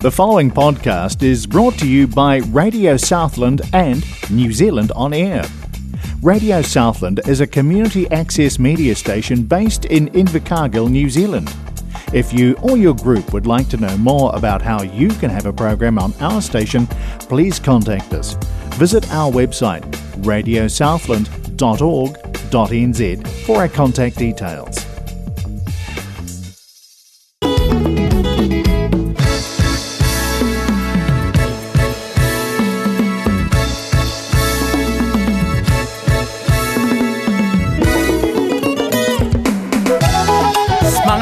The following podcast is brought to you by Radio Southland and New Zealand On Air. Radio Southland is a community access media station based in Invercargill, New Zealand. If you or your group would like to know more about how you can have a program on our station, please contact us. Visit our website radiosouthland.org.nz for our contact details.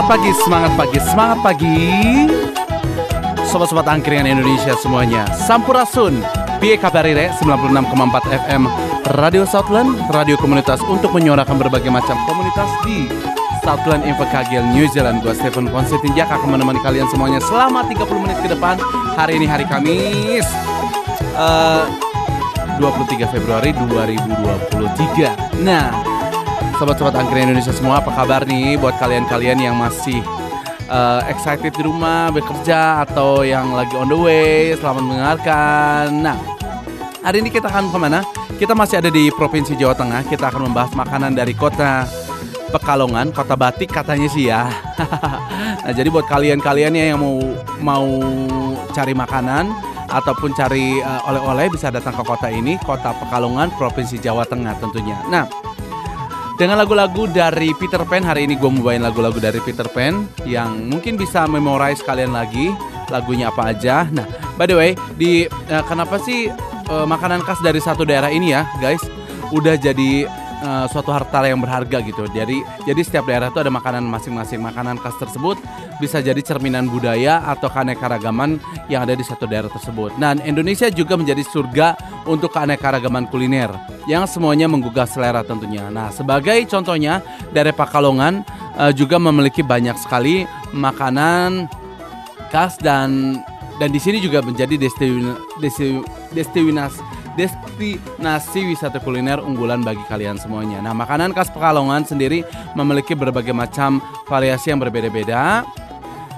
Semangat pagi, semangat pagi, semangat pagi. Sobat-sobat angkringan Indonesia semuanya Sampurasun. Pie Kabarire 96,4 FM Radio Southland Radio komunitas untuk menyuarakan berbagai macam komunitas di Southland Invercargill New Zealand. Gue Stephen Konstantin akan menemani kalian semuanya selama 30 menit ke depan. Hari ini hari Kamis uh, 23 Februari 2023 Nah Sobat-sobat angkringan Indonesia semua apa kabar nih buat kalian-kalian yang masih uh, excited di rumah bekerja atau yang lagi on the way? Selamat mendengarkan. Nah hari ini kita akan ke mana? Kita masih ada di provinsi Jawa Tengah. Kita akan membahas makanan dari kota Pekalongan kota Batik katanya sih ya. Nah jadi buat kalian-kalian yang mau mau cari makanan ataupun cari uh, oleh-oleh bisa datang ke kota ini kota Pekalongan provinsi Jawa Tengah tentunya. Nah dengan lagu-lagu dari Peter Pan hari ini gue mau bawain lagu-lagu dari Peter Pan yang mungkin bisa memorize kalian lagi lagunya apa aja. Nah, by the way, di uh, kenapa sih uh, makanan khas dari satu daerah ini ya, guys, udah jadi uh, suatu harta yang berharga gitu. Jadi jadi setiap daerah itu ada makanan masing-masing. Makanan khas tersebut bisa jadi cerminan budaya atau keanekaragaman yang ada di satu daerah tersebut. Dan Indonesia juga menjadi surga untuk keanekaragaman kuliner yang semuanya menggugah selera tentunya. Nah, sebagai contohnya dari Pakalongan uh, juga memiliki banyak sekali makanan khas dan dan di sini juga menjadi destinasi destinasi wisata kuliner unggulan bagi kalian semuanya. Nah, makanan khas Pekalongan sendiri memiliki berbagai macam variasi yang berbeda-beda.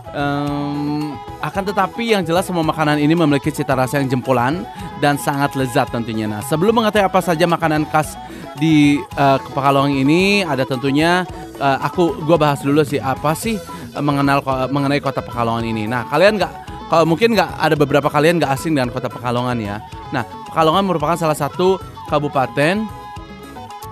Um, akan tetapi yang jelas semua makanan ini memiliki cita rasa yang jempolan dan sangat lezat tentunya. Nah, sebelum mengetahui apa saja makanan khas di uh, Pekalongan ini, ada tentunya uh, aku gue bahas dulu sih apa sih uh, mengenal mengenai kota Pekalongan ini. Nah, kalian nggak kalau mungkin nggak ada beberapa kalian nggak asing dengan kota Pekalongan ya. Nah, Pekalongan merupakan salah satu kabupaten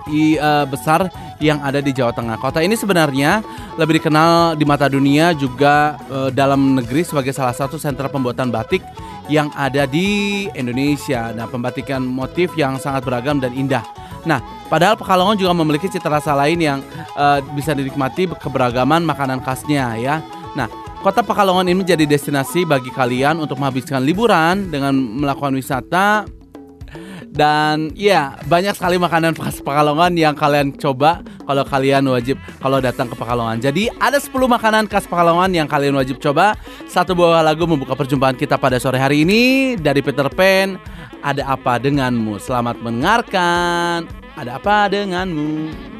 i, uh, besar yang ada di Jawa Tengah. Kota ini sebenarnya lebih dikenal di mata dunia juga uh, dalam negeri sebagai salah satu sentra pembuatan batik yang ada di Indonesia. Nah, pembatikan motif yang sangat beragam dan indah. Nah, padahal Pekalongan juga memiliki cita rasa lain yang uh, bisa dinikmati keberagaman makanan khasnya ya. Nah, Kota Pekalongan ini menjadi destinasi bagi kalian untuk menghabiskan liburan dengan melakukan wisata dan ya banyak sekali makanan khas Pekalongan yang kalian coba kalau kalian wajib kalau datang ke Pekalongan. Jadi ada 10 makanan khas Pekalongan yang kalian wajib coba. Satu buah lagu membuka perjumpaan kita pada sore hari ini dari Peter Pan. Ada apa denganmu? Selamat mendengarkan. Ada apa denganmu?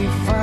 we find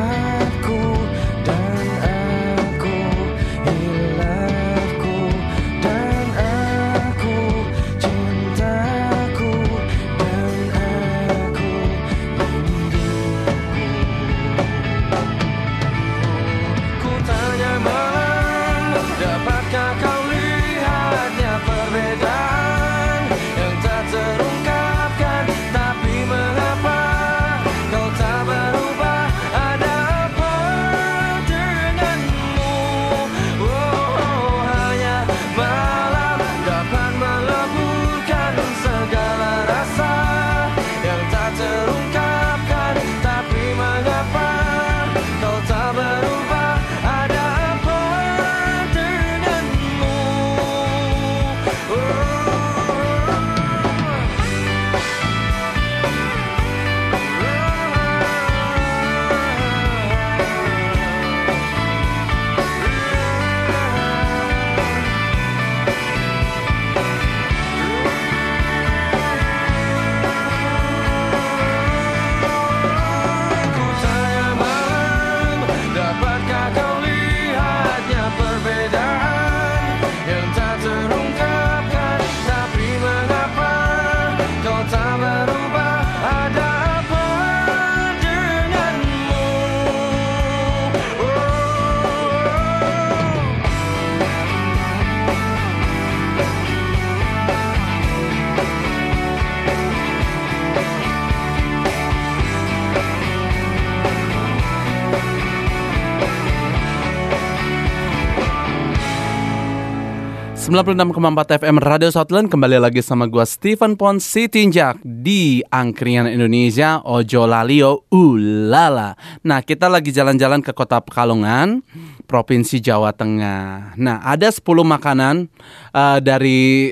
96,4 FM Radio Southland kembali lagi sama gua Stephen Pon Sitinjak di Angkringan Indonesia Ojo Lalio Ulala. Nah, kita lagi jalan-jalan ke Kota Pekalongan, Provinsi Jawa Tengah. Nah, ada 10 makanan uh, dari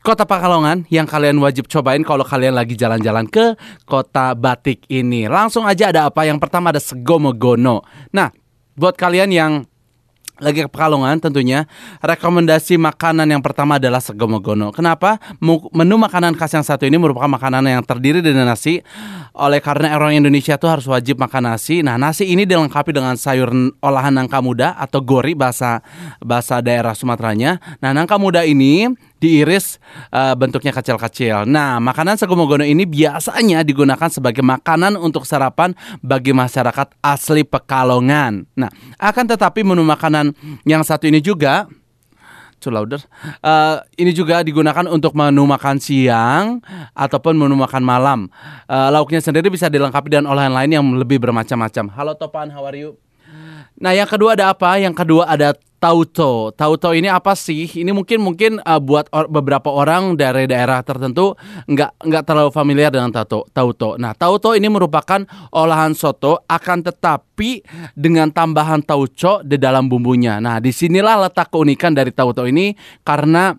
Kota Pekalongan yang kalian wajib cobain kalau kalian lagi jalan-jalan ke Kota Batik ini. Langsung aja ada apa? Yang pertama ada Segomogono. Nah, buat kalian yang lagi ke Pekalongan tentunya rekomendasi makanan yang pertama adalah segomogono. Kenapa? Menu makanan khas yang satu ini merupakan makanan yang terdiri dari nasi. Oleh karena orang Indonesia itu harus wajib makan nasi. Nah, nasi ini dilengkapi dengan sayur olahan nangka muda atau gori bahasa bahasa daerah Sumateranya. Nah, nangka muda ini diiris uh, bentuknya kecil-kecil. Nah, makanan segumogono ini biasanya digunakan sebagai makanan untuk sarapan bagi masyarakat asli Pekalongan. Nah, akan tetapi menu makanan yang satu ini juga Culauder. Uh, ini juga digunakan untuk menu makan siang ataupun menu makan malam. Uh, lauknya sendiri bisa dilengkapi dengan olahan lain yang lebih bermacam-macam. Halo Topan, how are you? Nah, yang kedua ada apa? Yang kedua ada Tauto. Tauto ini apa sih? Ini mungkin mungkin uh, buat or, beberapa orang dari daerah tertentu nggak nggak terlalu familiar dengan tauto. Tauto. Nah, tauto ini merupakan olahan soto akan tetapi dengan tambahan tauco di dalam bumbunya. Nah, di sinilah letak keunikan dari tauto ini karena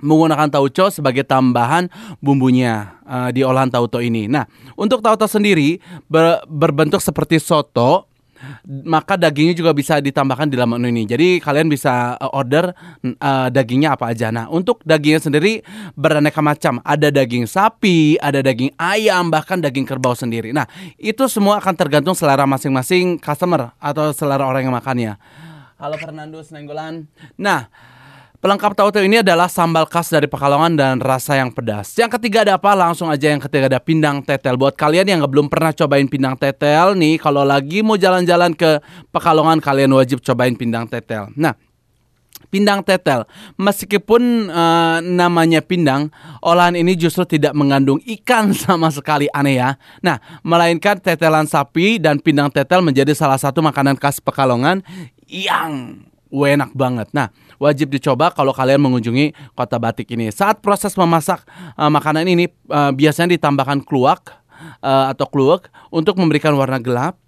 menggunakan tauco sebagai tambahan bumbunya uh, di olahan tauto ini. Nah, untuk tauco sendiri ber, berbentuk seperti soto maka dagingnya juga bisa ditambahkan di dalam menu ini. Jadi kalian bisa uh, order uh, dagingnya apa aja. Nah, untuk dagingnya sendiri beraneka macam. Ada daging sapi, ada daging ayam, bahkan daging kerbau sendiri. Nah, itu semua akan tergantung selera masing-masing customer atau selera orang yang makannya. Halo Fernando Senenggolan. Nah, Pelengkap tahu ini adalah sambal khas dari Pekalongan dan rasa yang pedas. Yang ketiga ada apa? Langsung aja yang ketiga ada pindang tetel. Buat kalian yang belum pernah cobain pindang tetel nih, kalau lagi mau jalan-jalan ke Pekalongan, kalian wajib cobain pindang tetel. Nah, pindang tetel. Meskipun uh, namanya pindang, olahan ini justru tidak mengandung ikan sama sekali aneh ya. Nah, melainkan tetelan sapi dan pindang tetel menjadi salah satu makanan khas Pekalongan yang enak banget. Nah, wajib dicoba kalau kalian mengunjungi kota batik ini. Saat proses memasak uh, makanan ini uh, biasanya ditambahkan kluak uh, atau kluak untuk memberikan warna gelap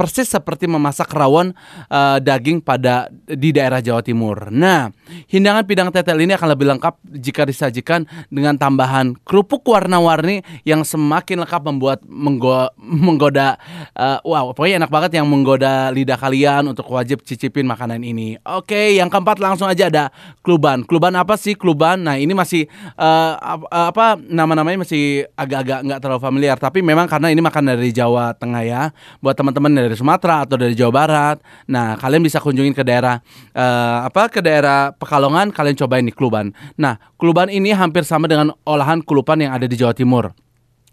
persis seperti memasak rawon uh, daging pada di daerah Jawa Timur. Nah, hidangan pindang tetel ini akan lebih lengkap jika disajikan dengan tambahan kerupuk warna-warni yang semakin lengkap membuat menggo menggoda uh, wow, pokoknya enak banget yang menggoda lidah kalian untuk wajib cicipin makanan ini. Oke, yang keempat langsung aja ada kluban. Kluban apa sih kluban? Nah, ini masih uh, apa nama-namanya masih agak-agak nggak terlalu familiar, tapi memang karena ini makan dari Jawa Tengah ya. Buat teman-teman dari Sumatera atau dari Jawa Barat. Nah, kalian bisa kunjungin ke daerah uh, apa ke daerah Pekalongan, kalian cobain di Kluban. Nah, Kluban ini hampir sama dengan olahan kulupan yang ada di Jawa Timur.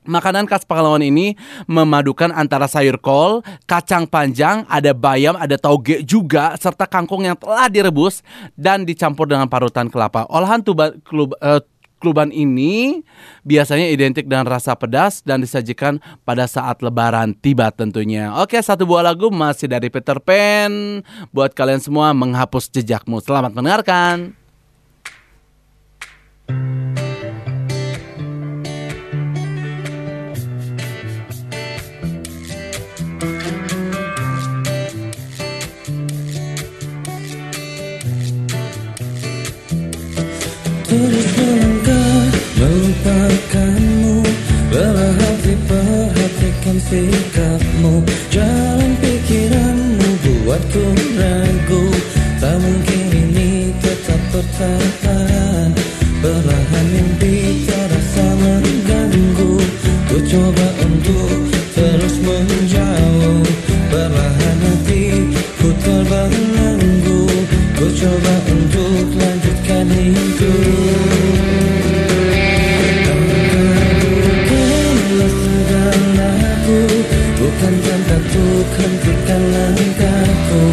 Makanan khas Pekalongan ini memadukan antara sayur kol, kacang panjang, ada bayam, ada toge juga, serta kangkung yang telah direbus dan dicampur dengan parutan kelapa. Olahan tuba, klub, uh, Kluban ini biasanya identik dengan rasa pedas dan disajikan pada saat lebaran tiba tentunya. Oke, satu buah lagu masih dari Peter Pan buat kalian semua menghapus jejakmu. Selamat mendengarkan. Terus perhatikan sikapmu Jalan pikiranmu buatku ragu Tak mungkin ini tetap bertahan Perlahan mimpi terasa mengganggu Ku coba untuk terus menjauh Perlahan hati ku terbelenggu Ku coba untuk hentikan langkahku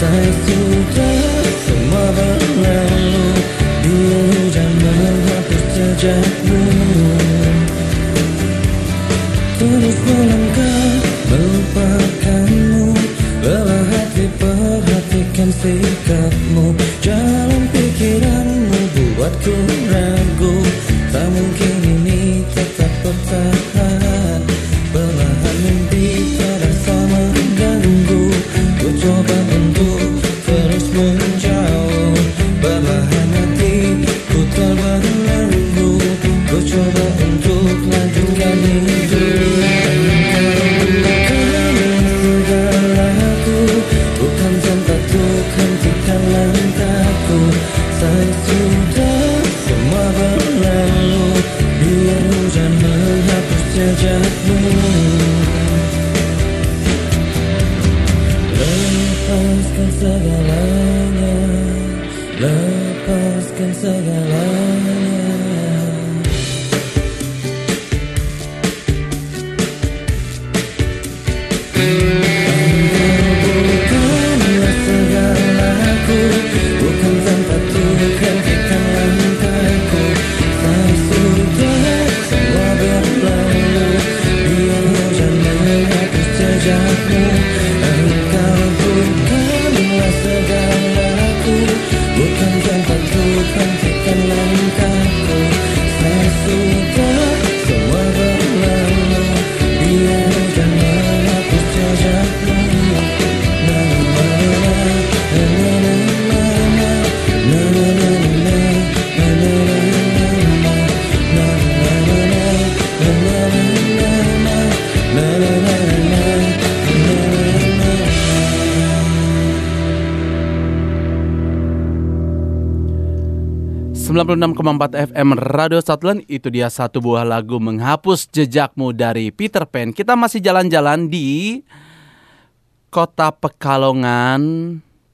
Saya sudah semua berlalu Dia hujan menghapus jejakmu Terus melangkah melupakanmu Lelah hati perhatikan sikapmu Jalan pikiran 96,4 FM Radio Southland itu dia satu buah lagu menghapus jejakmu dari Peter Pan. Kita masih jalan-jalan di Kota Pekalongan,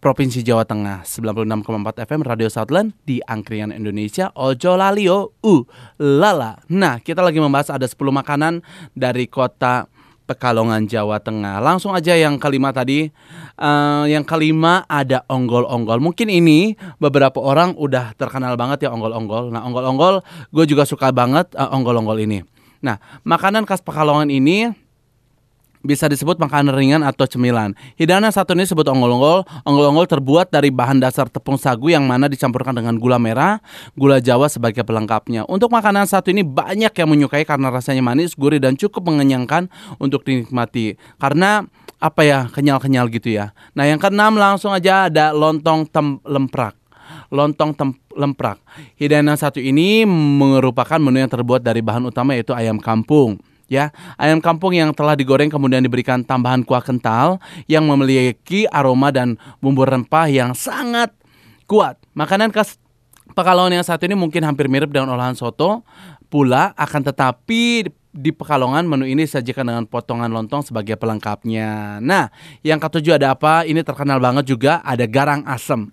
Provinsi Jawa Tengah. 96,4 FM Radio Southland di Angkringan Indonesia. Ojo lalio, uh, lala. Nah, kita lagi membahas ada 10 makanan dari Kota Pekalongan Jawa Tengah. Langsung aja yang kelima tadi. Uh, yang kelima ada onggol-onggol. Mungkin ini beberapa orang udah terkenal banget ya onggol-onggol. Nah onggol-onggol gue juga suka banget uh, onggol-onggol ini. Nah makanan khas Pekalongan ini bisa disebut makanan ringan atau cemilan. Hidangan satu ini disebut onggol-onggol. Onggol-onggol terbuat dari bahan dasar tepung sagu yang mana dicampurkan dengan gula merah, gula jawa sebagai pelengkapnya. Untuk makanan satu ini banyak yang menyukai karena rasanya manis, gurih dan cukup mengenyangkan untuk dinikmati. Karena apa ya kenyal-kenyal gitu ya. Nah yang keenam langsung aja ada lontong tem lemprak. Lontong tem lemprak. Hidangan satu ini merupakan menu yang terbuat dari bahan utama yaitu ayam kampung ya. Ayam kampung yang telah digoreng kemudian diberikan tambahan kuah kental yang memiliki aroma dan bumbu rempah yang sangat kuat. Makanan khas Pekalongan yang satu ini mungkin hampir mirip dengan olahan soto pula akan tetapi di Pekalongan menu ini disajikan dengan potongan lontong sebagai pelengkapnya. Nah, yang ketujuh ada apa? Ini terkenal banget juga ada garang asem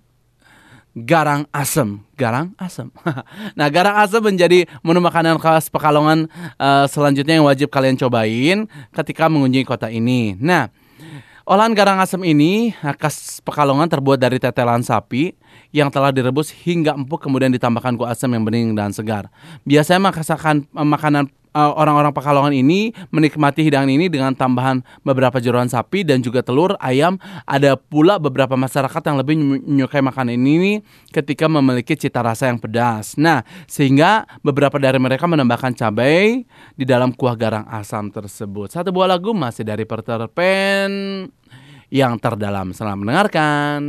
garang asem. Garang asem. nah, garang asem menjadi menu makanan khas Pekalongan uh, selanjutnya yang wajib kalian cobain ketika mengunjungi kota ini. Nah, olahan garang asem ini khas Pekalongan terbuat dari tetelan sapi yang telah direbus hingga empuk kemudian ditambahkan kuah asam yang bening dan segar. Biasanya eh, makanan Eh, orang-orang Pekalongan ini menikmati hidangan ini dengan tambahan beberapa jeruan sapi dan juga telur, ayam. Ada pula beberapa masyarakat yang lebih menyukai makanan ini ketika memiliki cita rasa yang pedas. Nah, sehingga beberapa dari mereka menambahkan cabai di dalam kuah garang asam tersebut. Satu buah lagu masih dari Peter Pan yang terdalam. Selamat mendengarkan.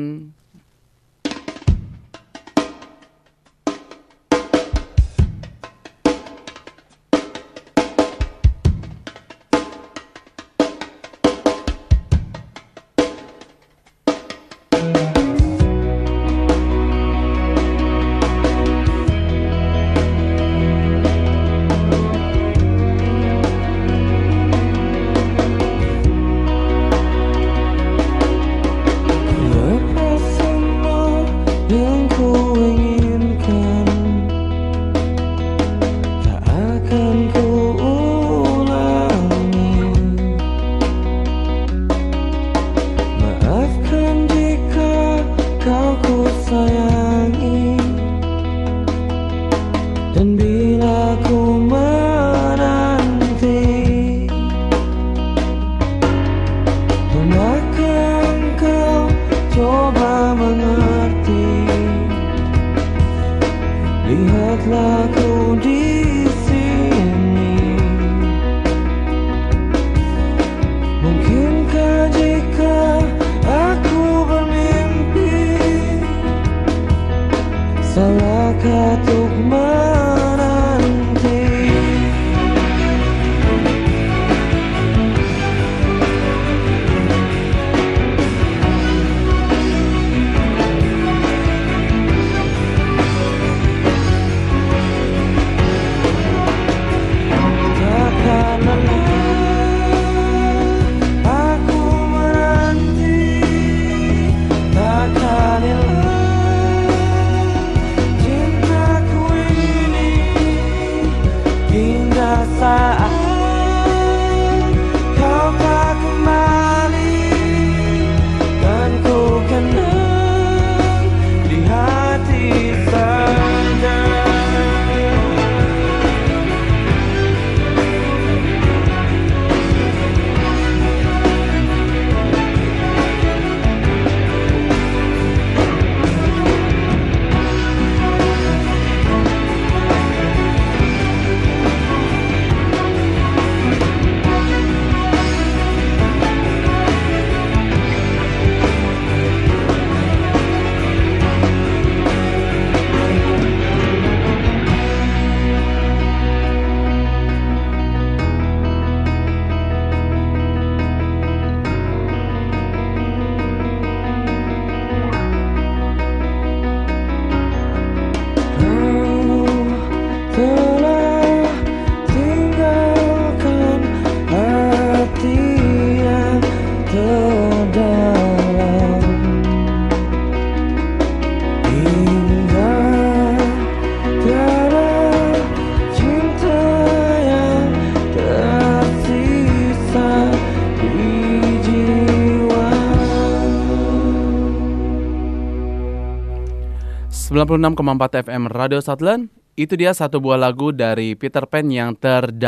96,4 FM Radio Southland Itu dia satu buah lagu dari Peter Pan yang terdalam.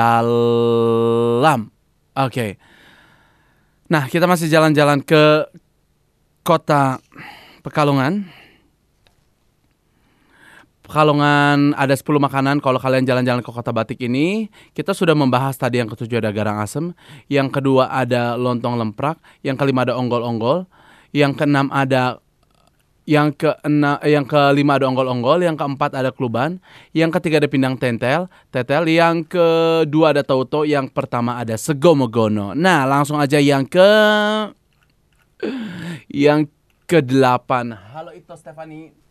Oke. Okay. Nah kita masih jalan-jalan ke kota Pekalongan. Pekalongan ada 10 makanan kalau kalian jalan-jalan ke kota Batik ini. Kita sudah membahas tadi yang ketujuh ada garang asem yang kedua ada lontong lemprak yang kelima ada onggol-onggol yang keenam ada yang ke yang kelima ada onggol-onggol, yang keempat ada kluban, yang ketiga ada pindang tentel, tetel, yang kedua ada tauto, yang pertama ada segomogono. Nah, langsung aja yang ke yang ke delapan. Halo itu Stefani.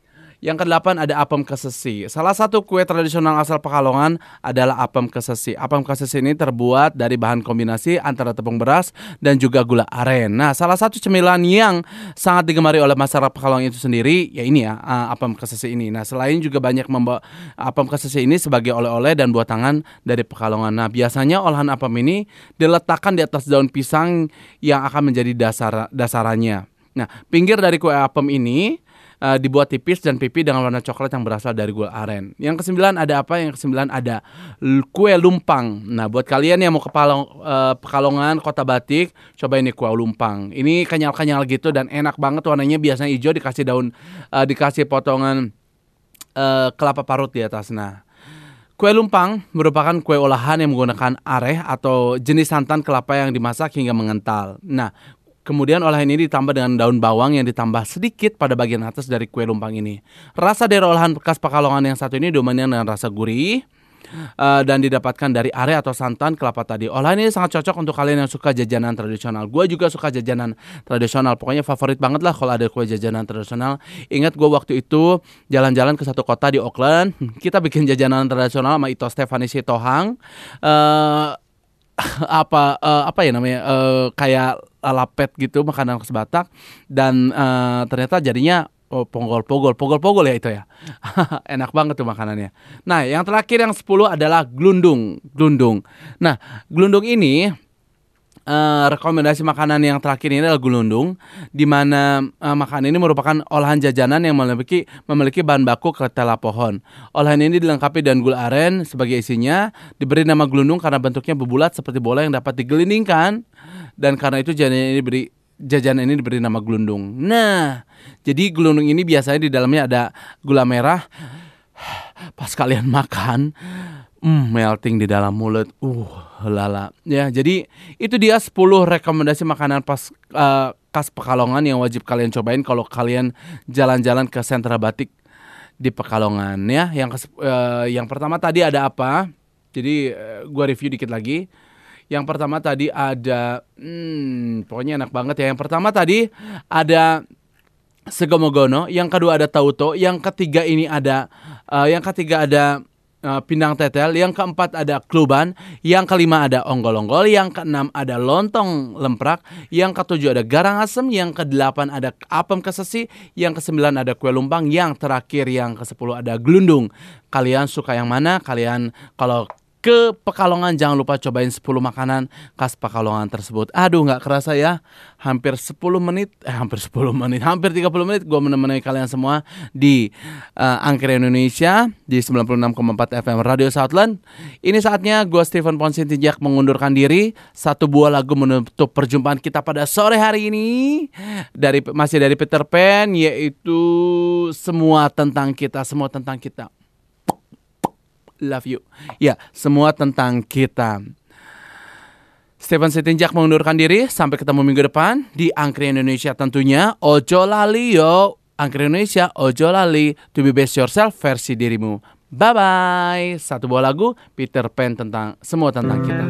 Yang kedelapan ada apem kesesi. Salah satu kue tradisional asal Pekalongan adalah apem kesesi. Apem kesesi ini terbuat dari bahan kombinasi antara tepung beras dan juga gula aren. Nah, salah satu cemilan yang sangat digemari oleh masyarakat Pekalongan itu sendiri ya ini ya uh, apem kesesi ini. Nah, selain juga banyak membawa apem kesesi ini sebagai oleh-oleh dan buat tangan dari Pekalongan. Nah, biasanya olahan apem ini diletakkan di atas daun pisang yang akan menjadi dasar dasarannya. Nah, pinggir dari kue apem ini uh, dibuat tipis dan pipi dengan warna coklat yang berasal dari gula aren. Yang kesembilan ada apa? Yang kesembilan ada kue lumpang. Nah, buat kalian yang mau ke Palong, uh, Pekalongan, Kota Batik, coba ini kue lumpang. Ini kenyal-kenyal gitu dan enak banget warnanya biasanya hijau dikasih daun uh, dikasih potongan uh, kelapa parut di atas. Nah, Kue lumpang merupakan kue olahan yang menggunakan areh atau jenis santan kelapa yang dimasak hingga mengental. Nah, Kemudian olahan ini ditambah dengan daun bawang yang ditambah sedikit pada bagian atas dari kue lumpang ini. Rasa dari olahan bekas Pekalongan yang satu ini dominan dengan rasa gurih uh, dan didapatkan dari area atau santan kelapa tadi. Olahan ini sangat cocok untuk kalian yang suka jajanan tradisional. Gue juga suka jajanan tradisional. Pokoknya favorit banget lah kalau ada kue jajanan tradisional. Ingat gue waktu itu jalan-jalan ke satu kota di Auckland. Kita bikin jajanan tradisional sama Ito Stefani Sitohang. Uh, apa uh, apa ya namanya uh, kayak lapet gitu makanan khas Batak. Dan uh, ternyata jadinya oh, ponggol pogol pogol pogol ya itu ya. Enak banget tuh makanannya. Nah yang terakhir yang 10 adalah glundung glundung nah glundung ini Uh, rekomendasi makanan yang terakhir ini adalah gulundung, di mana uh, makanan ini merupakan olahan jajanan yang memiliki memiliki bahan baku ketela pohon. Olahan ini dilengkapi dengan gula aren sebagai isinya, diberi nama gulundung karena bentuknya berbulat seperti bola yang dapat digelindingkan, dan karena itu jajanan ini diberi jajanan ini diberi nama gulundung. Nah, jadi gulundung ini biasanya di dalamnya ada gula merah. Pas kalian makan, mm, melting di dalam mulut. Uh lala. Ya, jadi itu dia 10 rekomendasi makanan pas uh, khas Pekalongan yang wajib kalian cobain kalau kalian jalan-jalan ke sentra batik di Pekalongan ya. Yang uh, yang pertama tadi ada apa? Jadi uh, gua review dikit lagi. Yang pertama tadi ada hmm, pokoknya enak banget ya. Yang pertama tadi ada Segomogono, yang kedua ada Tauto, yang ketiga ini ada uh, yang ketiga ada uh, pindang tetel, yang keempat ada kluban, yang kelima ada onggol-onggol, yang keenam ada lontong lemprak, yang ketujuh ada garang asem, yang kedelapan ada apem kesesi, yang kesembilan ada kue lumpang, yang terakhir yang kesepuluh ada gelundung. Kalian suka yang mana? Kalian kalau ke Pekalongan jangan lupa cobain 10 makanan khas Pekalongan tersebut. Aduh nggak kerasa ya, hampir 10 menit, eh hampir 10 menit, hampir 30 menit gue menemani kalian semua di uh, Angker Indonesia di 96,4 FM Radio Southland. Ini saatnya gue Stephen Ponsintinjak mengundurkan diri. Satu buah lagu menutup perjumpaan kita pada sore hari ini dari masih dari Peter Pan yaitu semua tentang kita, semua tentang kita love you. Ya, semua tentang kita. Stephen Sitinjak mengundurkan diri. Sampai ketemu minggu depan di Angkri Indonesia tentunya. Ojo lali yo. Angkri Indonesia, ojo lali. To be best yourself versi dirimu. Bye-bye. Satu buah lagu Peter Pan tentang semua tentang kita.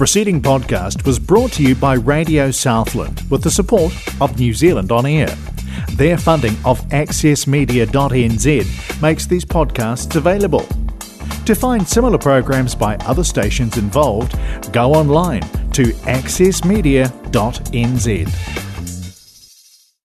Preceding podcast was brought to you by Radio Southland with the support of New Zealand On Air. Their funding of accessmedia.nz makes these podcasts available. To find similar programs by other stations involved, go online to accessmedia.nz.